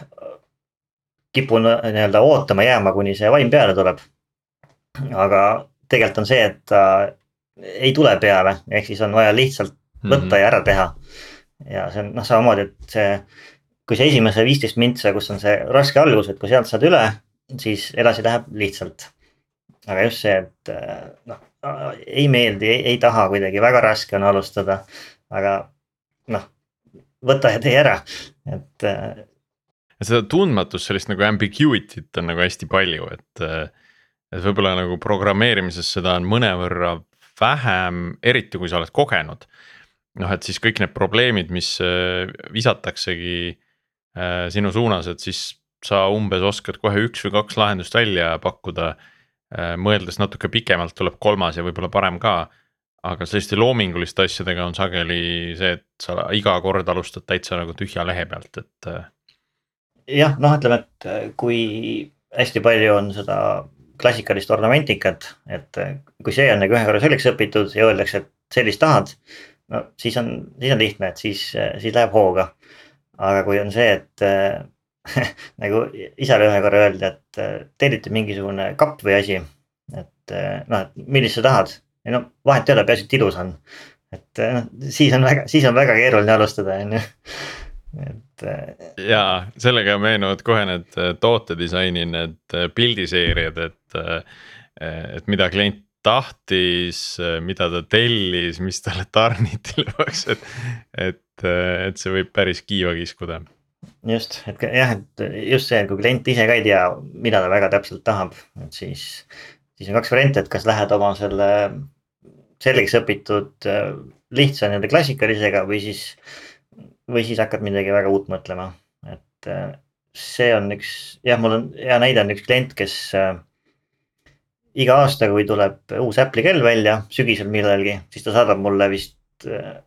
kipun nii-öelda ootama jääma, kuni see vaim peale tuleb. aga tegelikult on see, et ta ei tule peale, ehk siis on vaja lihtsalt võtta mm -hmm. ja ära teha. ja see on noh, samamoodi, et see, kui see esimese viisteist mintsa, kus on see raske algus, et kui sealt saad üle, siis edasi läheb lihtsalt. aga just see, et äh, noh, ei meeldi, ei taha kuidagi, väga raske on alustada, aga noh, võta ja tee ära, et. Äh, seda tundmatust, sellist nagu ambiguity't on nagu hästi palju, et, et võib-olla nagu programmeerimises seda on mõnevõrra vähem, eriti kui sa oled kogenud. noh, et siis kõik need probleemid, mis äh, visataksegi äh, sinu suunas, et siis sa umbes oskad kohe üks või kaks lahendust välja pakkuda. Äh, mõeldes natuke pikemalt tuleb kolmas ja võib-olla parem ka. Aga selliste loominguliste asjadega on sageli see, et sa iga kord alustad täitsa nagu tühja lehe pealt, et. jah, noh, ütleme, et kui hästi palju on seda klassikalist ornamentikat, et äh, kui see on nagu ühe korra selgeks õpitud ja öeldakse, et sellist tahad. no siis on, siis on lihtne, et siis, äh, siis läheb hooga. aga kui on see, et äh, nagu isale ühe korra öeldi, et äh, telliti mingisugune kapp või asi. et äh, noh, et millist sa tahad, ei no vahet ei ole, peaasi, et ilus on. et noh, siis on väga, siis on väga keeruline alustada, on ju et. Äh, ja sellega meenuvad kohe need äh, tootedisaini need pildiseeriad, et, et mida klient tahtis, mida ta tellis, mis talle tarniti lõpuks, et, et, et see võib päris kiiva kiskuda. just, et jah, et just see, kui klient ise ka ei tea, mida ta väga täpselt tahab, et siis, siis on kaks varianti, et kas lähed oma selle selgeks õpitud lihtsa nii-öelda klassikalisega või siis või siis hakkad midagi väga uut mõtlema, et äh, see on üks, jah, mul on hea näide on üks klient, kes äh, iga aasta, kui tuleb uus Apple'i kell välja sügisel millalgi, siis ta saadab mulle vist äh,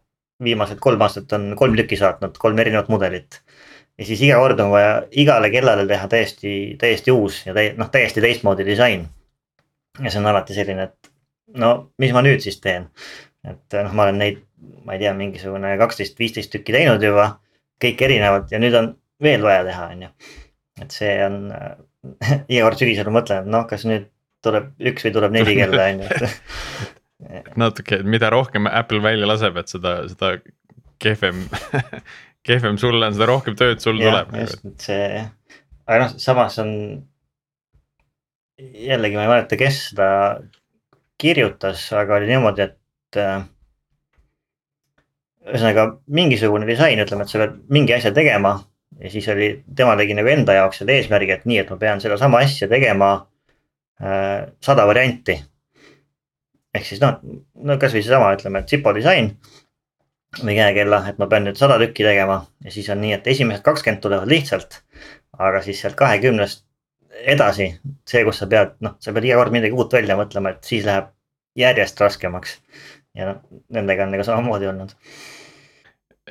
viimased kolm aastat on kolm tükki saatnud, kolm erinevat mudelit. ja siis iga kord on vaja igale kellale teha täiesti, täiesti uus ja täi-, noh, täiesti teistmoodi disain. Ja see on alati selline, et no mis ma nüüd siis teen, et noh, ma olen neid ma ei tea, mingisugune kaksteist, viisteist tükki teinud juba, kõik erinevad ja nüüd on veel vaja teha, on ju. et see on äh, iga kord sügisel mõtlen, et noh, kas nüüd tuleb üks või tuleb neli kella, on ju, natuke, mida rohkem Apple välja laseb, et seda, seda kehvem kehvem sulle on, seda rohkem tööd sul ja, tuleb. Nagu just, et see, aga noh, samas on. Jällegi ma ei mäleta, kes seda kirjutas, aga oli niimoodi, et äh, ühesõnaga mingisugune disain, ütleme, et sa pead mingi asja tegema ja siis oli, tema tegi nagu enda jaoks selle eesmärgi, et nii, et ma pean sedasama asja tegema äh, sada varianti. ehk siis noh, no kasvõi seesama, ütleme, et Zippo disain või käekella, et ma pean nüüd sada tükki tegema ja siis on nii, et esimesed kakskümmend tulevad lihtsalt. aga siis sealt kahekümnest edasi, see, kus sa pead, noh, sa pead iga kord midagi uut välja mõtlema, et siis läheb järjest raskemaks. ja noh, nendega on nagu samamoodi olnud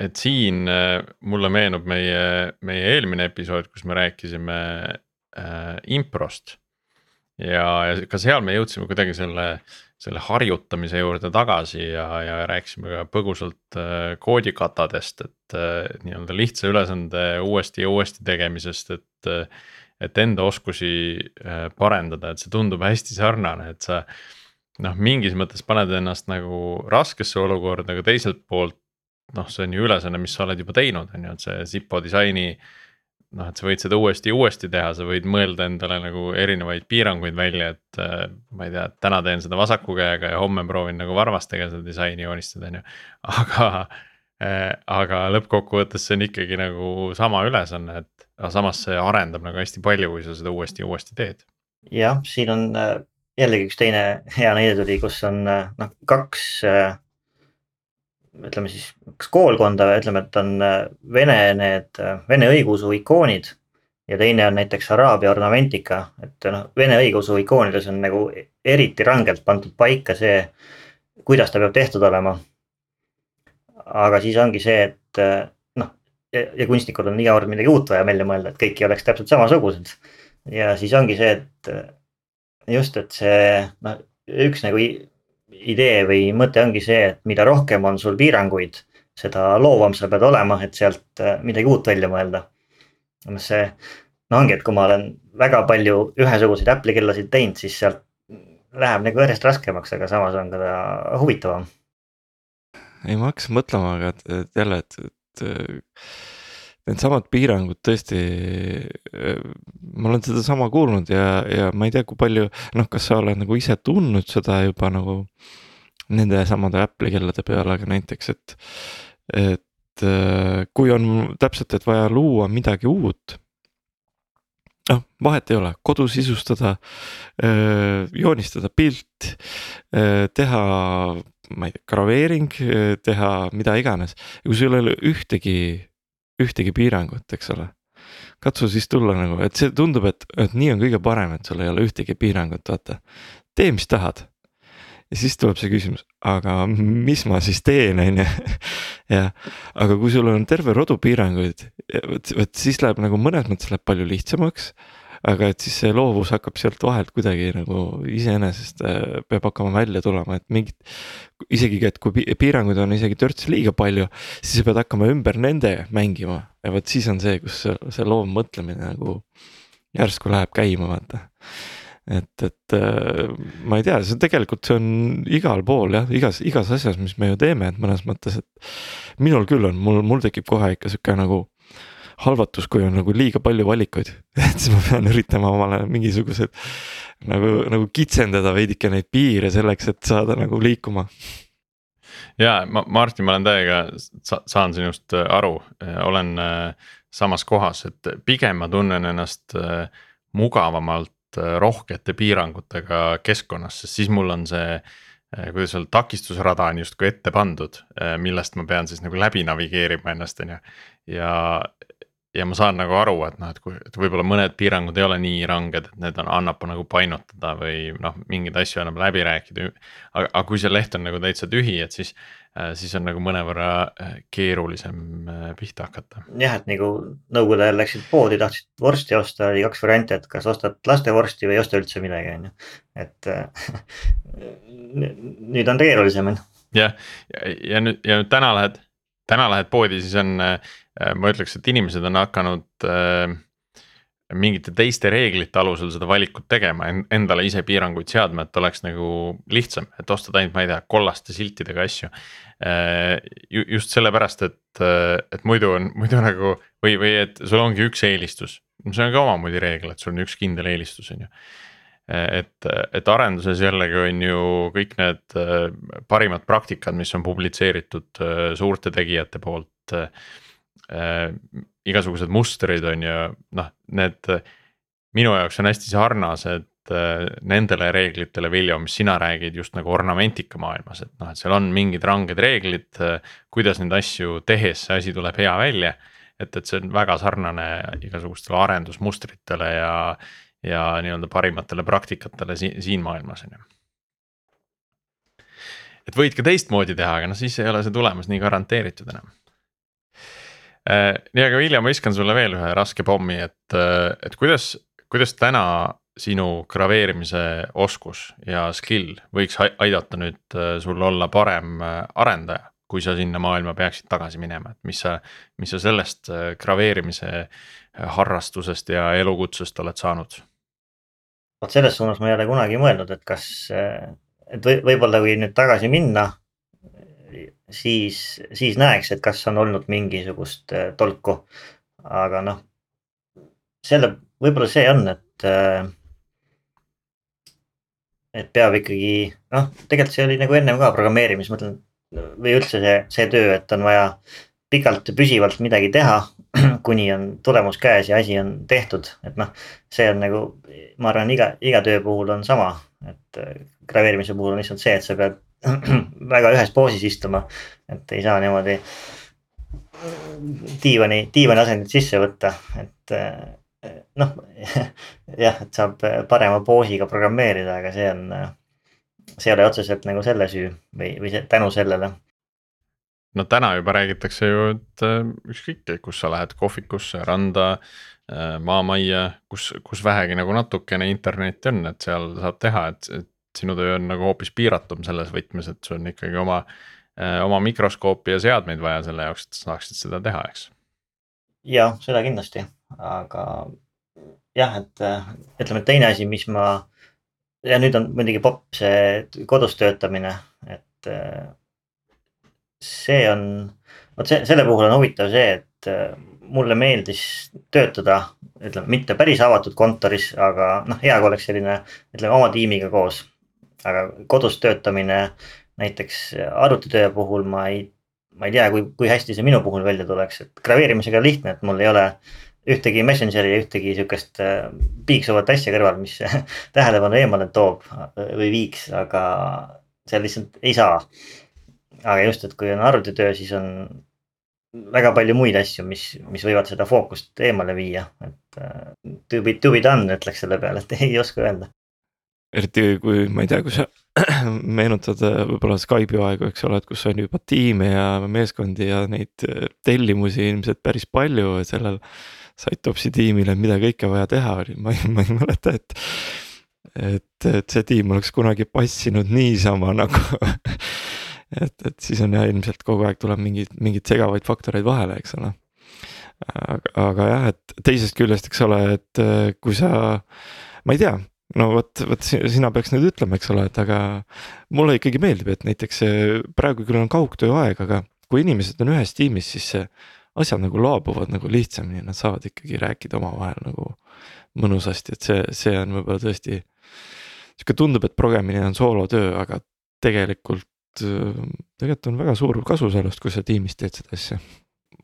et siin äh, mulle meenub meie, meie eelmine episood, kus me rääkisime äh, improst. ja, ja ka seal me jõudsime kuidagi selle, selle harjutamise juurde tagasi ja, ja rääkisime ka põgusalt äh, koodikatadest, et äh, nii-öelda lihtsa ülesande uuesti ja uuesti tegemisest, et äh,. Et enda oskusi äh, parendada, et see tundub hästi sarnane, et sa noh, mingis mõttes paned ennast nagu raskesse olukorda, aga teiselt poolt noh, see on ju ülesanne, mis sa oled juba teinud, on ju, et see Zippo disaini. noh, et sa võid seda uuesti ja uuesti teha, sa võid mõelda endale nagu erinevaid piiranguid välja, et äh, ma ei tea, täna teen seda vasaku käega ja homme proovin nagu varvastega seda disaini joonistada, on ju. aga aga lõppkokkuvõttes see on ikkagi nagu sama ülesanne, et aga samas see arendab nagu hästi palju, kui sa seda uuesti ja uuesti teed. jah, siin on äh, jällegi üks teine hea näide tuli, kus on äh, noh, kaks äh, ütleme siis, kas koolkonda, ütleme, et on äh, vene need, äh, vene õigeusu ikoonid. ja teine on näiteks araabia ornamentika, et noh, vene õigeusu ikoonides on nagu eriti rangelt pandud paika see, kuidas ta peab tehtud olema. Aga siis ongi see, et äh, noh, ja kunstnikud on iga kord midagi uut vaja välja mõelda, et kõik ei oleks täpselt samasugused. ja siis ongi see, et just, et see noh, üks nagu idee või mõte ongi see, et mida rohkem on sul piiranguid, seda loovam sa pead olema, et sealt äh, midagi uut välja mõelda. see, no ongi, et kui ma olen väga palju ühesuguseid Apple'i kellasid teinud, siis sealt läheb nagu järjest raskemaks, aga samas on ka ta huvitavam. Ei, ma hakkasin mõtlema, aga et jälle, et, et needsamad piirangud tõesti, ma olen sedasama kuulnud ja, ja ma ei tea, kui palju, noh, kas sa oled nagu ise tundnud seda juba nagu nende samade Apple'i kellade peal, aga näiteks, et, et kui on täpselt, et vaja luua midagi uut noh, vahet ei ole, kodus sisustada, joonistada pilt, teha, ma ei tea, graveering, teha mida iganes. kui sul ei ole ühtegi, ühtegi piirangut, eks ole. katsu siis tulla nagu, et see tundub, et, et nii on kõige parem, et sul ei ole ühtegi piirangut, vaata. tee, mis tahad ja siis tuleb see küsimus, aga mis ma siis teen, on ju. jah, aga kui sul on terve rodu piiranguid, vot siis läheb nagu mõnes mõttes läheb palju lihtsamaks. Aga et siis see loovus hakkab sealt vahelt kuidagi nagu iseenesest äh, peab hakkama välja tulema, et mingid. isegi, et kui piiranguid on isegi törts liiga palju, siis sa pead hakkama ümber nende mängima ja vot siis on see, kus see, see loov mõtlemine nagu järsku läheb käima, vaata et, et äh, ma ei tea, see tegelikult see on igal pool jah, igas, igas asjas, mis me ju teeme, et mõnes mõttes, et minul küll on, mul, mul tekib kohe ikka sihuke nagu halvatus, kui on nagu liiga palju valikuid, et siis ma pean üritama omale mingisugused nagu, nagu kitsendada veidike neid piire selleks, et saada nagu liikuma. ja ma, Martin, ma olen täiega sa,, saan sinust aru, olen äh, samas kohas, et pigem ma tunnen ennast äh, mugavamalt Äh, rohkete piirangutega keskkonnas, sest siis mul on see äh, kuidas öelda, takistusrada on justkui ette pandud, äh, millest ma pean siis nagu läbi navigeerima ennast, on ju. ja, ja ma saan nagu aru, et noh, et kui, et võib-olla mõned piirangud ei ole nii ranged, et need on, annab nagu painutada või noh, mingeid asju annab läbi rääkida. aga, aga kui see leht on nagu täitsa tühi, et siis Äh, siis on nagu mõnevõrra äh, keerulisem äh, pihta hakata. jah, et nagu nõukogude ajal läksid poodi, tahtsid vorsti osta, oli kaks varianti, et kas ostad lastevorsti või ei osta üldse midagi, on ju. et nüüd on keerulisem on ju. jah, ja, ja nüüd ja nüüd täna lähed, täna lähed poodi, siis on, ma ütleks, et inimesed on hakanud äh, mingite teiste reeglite alusel seda valikut tegema, endale ise piiranguid seadma, et oleks nagu lihtsam, et ostad ainult, ma ei tea, kollaste siltidega asju. Äh, just sellepärast, et, et muidu on, muidu nagu või, või et sul ongi üks eelistus, see on ka omamoodi reegel, et sul on üks kindel eelistus, on ju et, et arenduses jällegi on ju kõik need äh, parimad praktikad, mis on publitseeritud äh, suurte tegijate poolt äh, igasugused mustrid on ju noh, need minu jaoks on hästi sarnased äh, nendele reeglitele, Viljo, mis sina räägid just nagu ornamentika maailmas, et noh, et seal on mingid ranged reeglid, kuidas neid asju tehes see asi tuleb hea välja. et, et see on väga sarnane igasugustele arendusmustritele ja, ja nii-öelda parimatele praktikatele siin, siin maailmas on ju. Et võid ka teistmoodi teha, aga noh, siis ei ole see tulemus nii garanteeritud enam. Äh, nii, aga Vilja, ma viskan sulle veel ühe raske pommi, et, äh, et kuidas, kuidas täna sinu graveerimise oskus ja skill võiks aidata nüüd äh, sul olla parem arendaja, kui sa sinna maailma peaksid tagasi minema, et mis sa, mis sa sellest graveerimise harrastusest ja elukutsest oled saanud? Vot selles suunas ma ei ole kunagi mõelnud, et kas, et või võib-olla kui nüüd tagasi minna siis, siis näeks, et kas on olnud mingisugust äh, tolku. aga noh, selle, võib-olla see on, et. Äh, et peab ikkagi, noh, tegelikult see oli nagu ennem ka programmeerimis, ma mõtlen või üldse see, see töö, et on vaja pikalt püsivalt midagi teha, kuni on tulemus käes ja asi on tehtud, et noh, see on nagu, ma arvan, iga, iga töö puhul on sama, et äh, graveerimise puhul on lihtsalt see, et sa pead väga ühes poosis istuma, et ei saa niimoodi diivani, diivani asendit sisse võtta, et noh, jah, et saab parema poosiga programmeerida, aga see on, see ei ole otseselt nagu selle süü või, või see, tänu sellele. No täna juba räägitakse ju, et äh, ükskõik, kus sa lähed kohvikusse, randa, äh, maamajja, kus, kus vähegi nagu natukene internetti on, et seal saab teha, et, et sinu töö on nagu hoopis piiratum selles võtmes, et sul on ikkagi oma, äh, oma mikroskoopi ja seadmeid vaja selle jaoks, et sa saaksid seda teha, eks. jah, seda kindlasti, aga jah, et ütleme, teine asi, mis ma ja nüüd on muidugi popp see kodus töötamine, et see on, vot see, selle puhul on huvitav see, et mulle meeldis töötada, ütleme mitte päris avatud kontoris, aga noh, hea kui oleks selline, ütleme oma tiimiga koos. aga kodus töötamine näiteks arvutitöö puhul ma ei, ma ei tea, kui, kui hästi see minu puhul välja tuleks, et graveerimisega on lihtne, et mul ei ole ühtegi Messengeri ühtegi sihukest äh, piiksuvat asja kõrval, mis tähelepanu eemale toob või viiks, aga seal lihtsalt ei saa. Aga just, et kui on arvutitöö, siis on väga palju muid asju, mis, mis võivad seda fookust eemale viia, et uh, to be, to be done ütleks selle peale, et ei oska öelda. eriti kui ma ei tea, kui sa meenutad äh, võib-olla Skype'i aegu, eks ole, et kus on juba tiime ja meeskondi ja neid äh, tellimusi ilmselt päris palju sellel. Sitopsi tiimile, mida kõike vaja teha oli, ma ei, ma ei mäleta, et. et, et see tiim oleks kunagi passinud niisama nagu et, et siis on jah, ilmselt kogu aeg tuleb mingeid, mingeid segavaid faktoreid vahele, eks ole. aga, aga jah, et teisest küljest, eks ole, et äh, kui sa, ma ei tea no vot, vot sina peaks nüüd ütlema, eks ole, et aga mulle ikkagi meeldib, et näiteks praegu küll on kaugtööaeg, aga kui inimesed on ühes tiimis, siis asjad nagu laabuvad nagu lihtsamini, nad saavad ikkagi rääkida omavahel nagu mõnusasti, et see, see on võib-olla tõesti. sihuke tundub, et progemine on soolotöö, aga tegelikult tegelikult on väga suur kasu sellest, kui sa tiimis teed seda asja.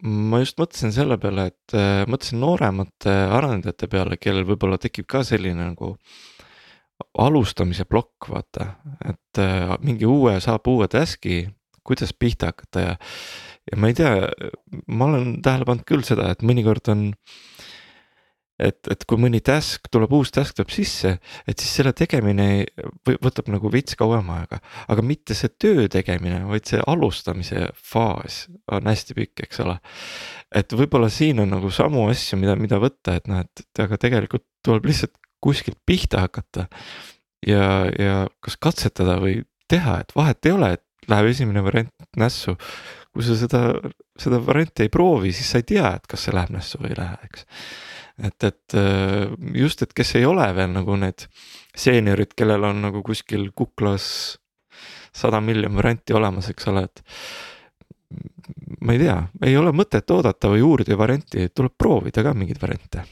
ma just mõtlesin selle peale, et äh, mõtlesin nooremate arendajate peale, kellel võib-olla tekib ka selline nagu alustamise plokk, vaata, et äh, mingi uue, saab uue task'i, kuidas pihta hakata ja. ja ma ei tea, ma olen tähele pannud küll seda, et mõnikord on et, et kui mõni task tuleb, uus task tuleb sisse, et siis selle tegemine võtab nagu veits kauem aega. aga mitte see töö tegemine, vaid see alustamise faas on hästi pikk, eks ole. et võib-olla siin on nagu samu asju, mida, mida võtta, et noh, et aga tegelikult tuleb lihtsalt kuskilt pihta hakata. ja, ja kas katsetada või teha, et vahet ei ole, et läheb esimene variant nässu. kui sa seda, seda varianti ei proovi, siis sa ei tea, et kas see läheb nässu või ei lähe, eks et, et äh, just, et kes ei ole veel nagu need seeniorid, kellel on nagu kuskil kuklas sada miljon varianti olemas, eks ole, et. ma ei tea, ei ole mõtet oodata või uurida varianti, tuleb proovida ka mingeid variante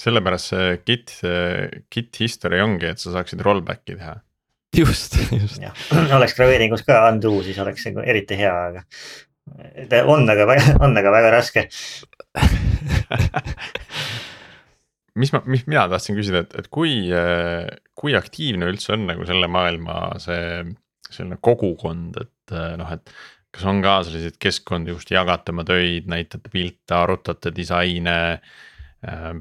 sellepärast see Git, Git history ongi, et sa saaksid rollback'i teha. just, just. oleks graveeringus ka undo, siis oleks see eriti hea, aga on, aga väga, on aga väga raske mis ma, mis mina tahtsin küsida, et, et kui, kui aktiivne üldse on nagu selle maailma see selline kogukond, et noh, et. kas on ka selliseid keskkondi, kus te jagate oma töid, näitate pilte, arutate disaine äh,.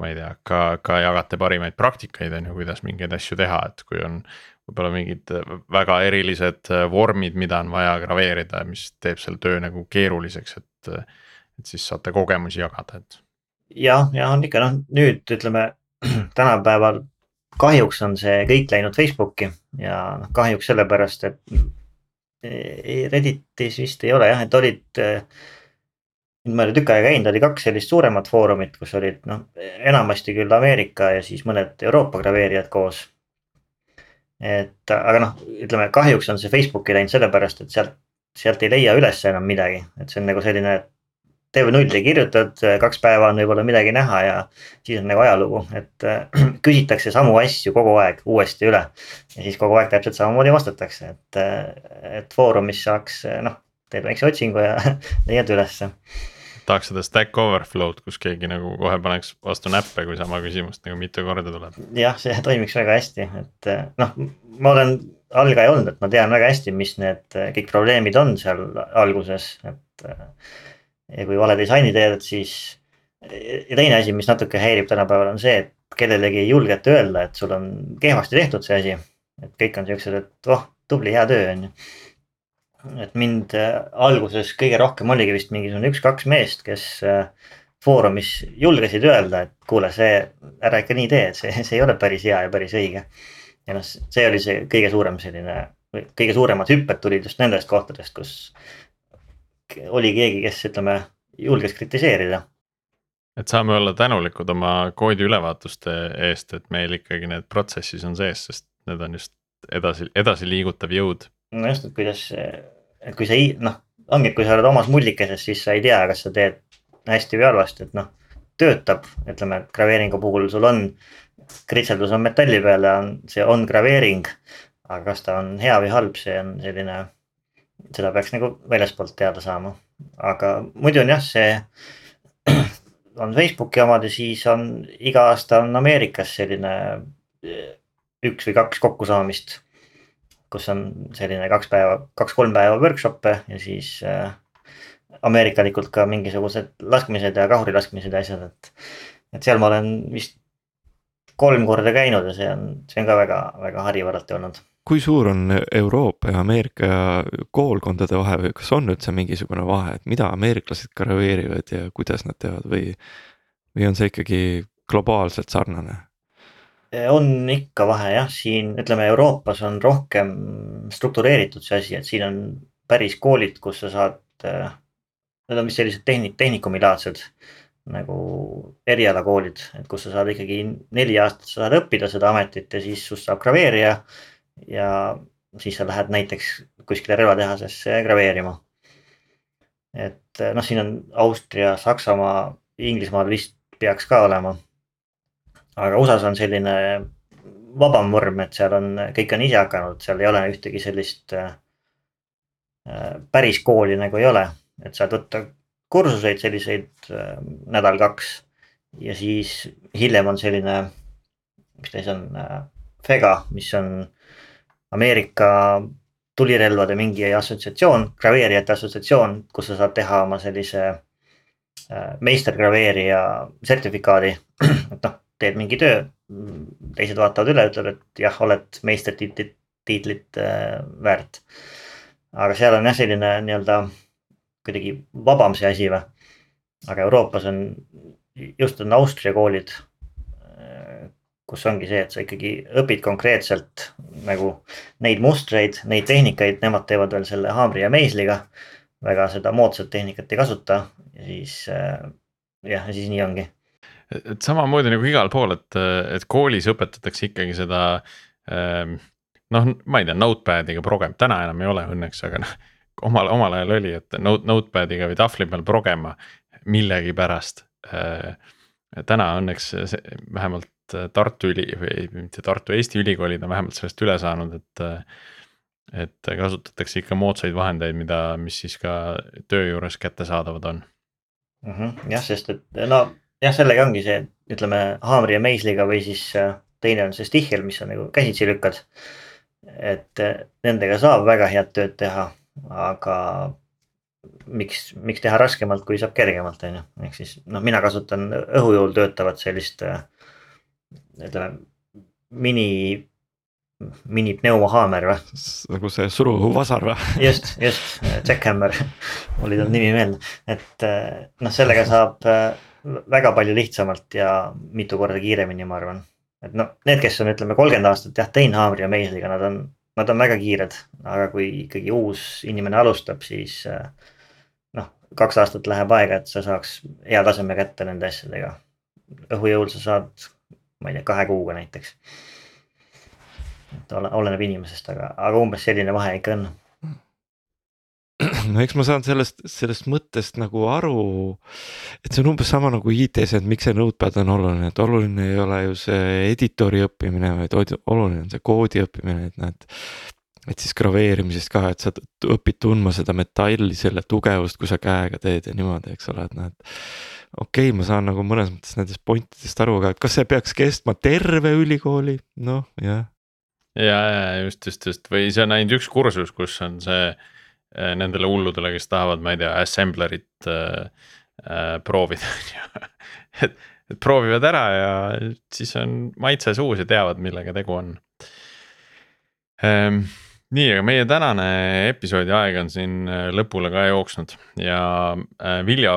ma ei tea, ka, ka jagate parimaid praktikaid on ju, kuidas mingeid asju teha, et kui on võib-olla mingid väga erilised vormid, mida on vaja graveerida, mis teeb selle töö nagu keeruliseks, et et siis saate kogemusi jagada, et. jah, ja on ikka noh, nüüd ütleme tänapäeval kahjuks on see kõik läinud Facebooki ja noh, kahjuks sellepärast, et e, Redditis vist ei ole jah, et olid. nüüd ma olen tükk aega käinud, oli kaks sellist suuremat foorumit, kus olid noh, enamasti küll Ameerika ja siis mõned Euroopa graveerijad koos. Et aga noh, ütleme kahjuks on see Facebooki läinud sellepärast, et sealt, sealt ei leia üles enam midagi, et see on nagu selline TV0-i kirjutad, kaks päeva on võib-olla midagi näha ja siis on nagu ajalugu, et äh, küsitakse samu asju kogu aeg uuesti üle. ja siis kogu aeg täpselt samamoodi vastatakse, et, äh, et Foorumis saaks noh, teed väikse otsingu ja leiad ülesse. Tahaks seda Stack Overflow'd, kus keegi nagu kohe paneks vastu näppe, kui sama küsimust nagu mitu korda tuleb. jah, see toimiks väga hästi, et äh, noh, ma olen algaja olnud, et ma tean väga hästi, mis need kõik probleemid on seal alguses, et ja kui vale disaini teed, siis. ja teine asi, mis natuke häirib tänapäeval on see, et kellelegi ei julgeta öelda, et sul on kehvasti tehtud see asi. et kõik on siuksed, et oh, tubli, hea töö on ju. Et mind äh, alguses kõige rohkem oligi vist mingisugune üks-kaks meest, kes äh, Foorumis julgesid öelda, et kuule, see, ära ikka nii tee, et see, see ei ole päris hea ja päris õige. ja noh, see oli see kõige suurem selline, kõige suuremad hüpped tulid just nendest kohtadest, kus oli keegi, kes ütleme, julges kritiseerida. et saame olla tänulikud oma koodi ülevaatuste eest, et meil ikkagi need protsessis on sees, sest need on just edasi, edasiliigutav jõud. No just, et kuidas, et kui sa ei noh, ongi, et kui sa oled omas mullikeses, siis sa ei tea, kas sa teed hästi või halvasti, et noh. töötab, ütleme, et graveeringu puhul sul on, kritseldus on metalli peal ja on, see on graveering. aga kas ta on hea või halb, see on selline, seda peaks nagu väljaspoolt teada saama. aga muidu on jah, see on Facebooki omad ja siis on iga aasta on Ameerikas selline üks või kaks kokkusaamist. Kus on selline kaks päeva, kaks-kolm päeva workshop'e ja siis äh, ameerikalikult ka mingisugused laskmised ja kahuri laskmised ja asjad, et. et seal ma olen vist kolm korda käinud ja see on, see on ka väga-väga hariv alati olnud. kui suur on Euroopa ja Ameerika koolkondade vahe või kas on üldse mingisugune vahe, et mida ameeriklased graveerivad ja kuidas nad teevad või, või on see ikkagi globaalselt sarnane? On ikka vahe jah, siin ütleme Euroopas on rohkem struktureeritud see asi, et siin on päris koolid, kus sa saad. Need on vist sellised tehnik-, tehnikumilaadsed nagu erialakoolid, et kus sa saad ikkagi neli aastat sa saad õppida seda ametit ja siis sust saab graveerija. ja siis sa lähed näiteks kuskile relvatehasesse graveerima. et noh, siin on Austria, Saksamaa, Inglismaal vist peaks ka olema aga USA-s on selline vabam vorm, et seal on, kõik on ise hakanud, seal ei ole ühtegi sellist äh, päris kooli nagu ei ole, et saad võtta kursuseid selliseid äh, nädal-kaks. ja siis hiljem on selline, mis ta siis on äh,, FEGA, mis on Ameerika tulirelvade mingi assotsiatsioon, graveerijate assotsiatsioon, kus sa saad teha oma sellise äh, meistergraveerija sertifikaadi. et noh, teed mingi töö, teised vaatavad üle, ütlevad, et jah, oled meistertiitlit, tiitlit äh, väärt. aga seal on jah, selline nii-öelda kuidagi vabam see asi või. aga Euroopas on, just on Austria koolid, äh, kus ongi see, et sa ikkagi õpid konkreetselt nagu neid mustreid, neid tehnikaid, nemad teevad veel selle haamri ja meisliga. väga seda moodsat tehnikat ei kasuta ja siis äh, jah, ja siis nii ongi et samamoodi nagu igal pool, et, et koolis õpetatakse ikkagi seda ähm,. noh, ma ei tea, notepad'iga progem-, täna enam ei ole õnneks, aga noh. omal, omal ajal oli, et note, notepad'iga või tahvli peal progema millegipärast äh,. täna õnneks see, vähemalt Tartu Üli või mitte Tartu, Eesti ülikoolid on vähemalt sellest üle saanud, et et kasutatakse ikka moodsaid vahendeid, mida, mis siis ka töö juures kättesaadavad on mm. -hmm, jah, sest et no jah, sellega ongi see, ütleme haamri ja meisliga või siis äh, teine on see stihhel, mis on nagu käsitsi lükkad. et äh, nendega saab väga head tööd teha, aga miks, miks teha raskemalt, kui saab kergemalt, on ju, ehk siis noh, mina kasutan õhujõul töötavat sellist äh, ütleme mini minipneumohaamer või? nagu see suruõhuvasar või? just, just, Jackhammer oli tal nimi meelde, et noh, sellega saab väga palju lihtsamalt ja mitu korda kiiremini, ma arvan. et noh, need, kes on, ütleme kolmkümmend aastat jah teinud haamri ja meisliga, nad on, nad on väga kiired, aga kui ikkagi uus inimene alustab, siis eh, noh, kaks aastat läheb aega, et sa saaks hea taseme kätte nende asjadega. õhujõul sa saad, ma ei tea, kahe kuuga näiteks. et oleneb inimesest, aga, aga umbes selline vahe ikka on no eks ma saan sellest, sellest mõttest nagu aru. et see on umbes sama nagu IT-s, et miks see notepad on oluline, et oluline ei ole ju see editori õppimine, vaid oluline on see koodi õppimine, et näed. et siis graveerimisest ka, et sa õpid tundma seda metalli, selle tugevust, kui sa käega teed ja niimoodi, eks ole, et näed. okei okay,, ma saan nagu mõnes mõttes nendest point idest aru, aga kas see peaks kestma terve ülikooli, noh jah ja, ja just, just, just või see on ainult üks kursus, kus on see Äh, nendele hulludele, kes tahavad, ma ei tea, assemblerit äh, äh, proovida on ju. et, et proovivad ära ja siis on maitse suus ja teavad, millega tegu on ähm,. nii, aga meie tänane episoodi aeg on siin äh, lõpule ka jooksnud ja äh, Vilja,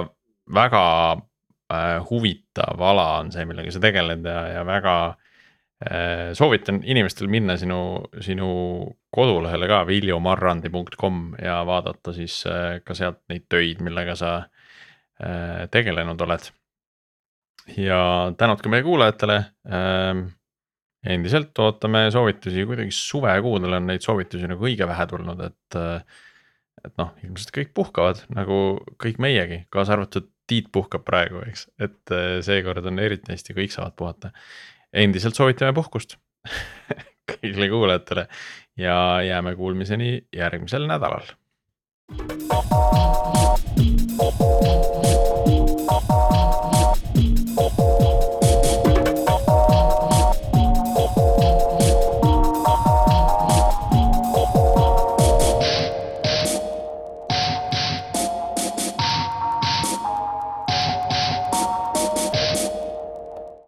väga äh, huvitav ala on see, millega sa tegeled ja, ja väga Äh, soovitan inimestel minna sinu, sinu kodulehele ka viljomarrandi.com ja vaadata siis äh, ka sealt neid töid, millega sa äh, tegelenud oled. ja tänud ka meie kuulajatele. Ähm, endiselt ootame soovitusi, kuidagi suvekuudel on neid soovitusi nagu õige vähe tulnud, et. et noh, ilmselt kõik puhkavad nagu kõik meiegi, kaasa arvatud Tiit puhkab praegu, eks, et äh, seekord on eriti hästi, kõik saavad puhata. endiselt soovitame puhkust kõigile kuulajatele ja jääme kuulmiseni järgmisel nädalal.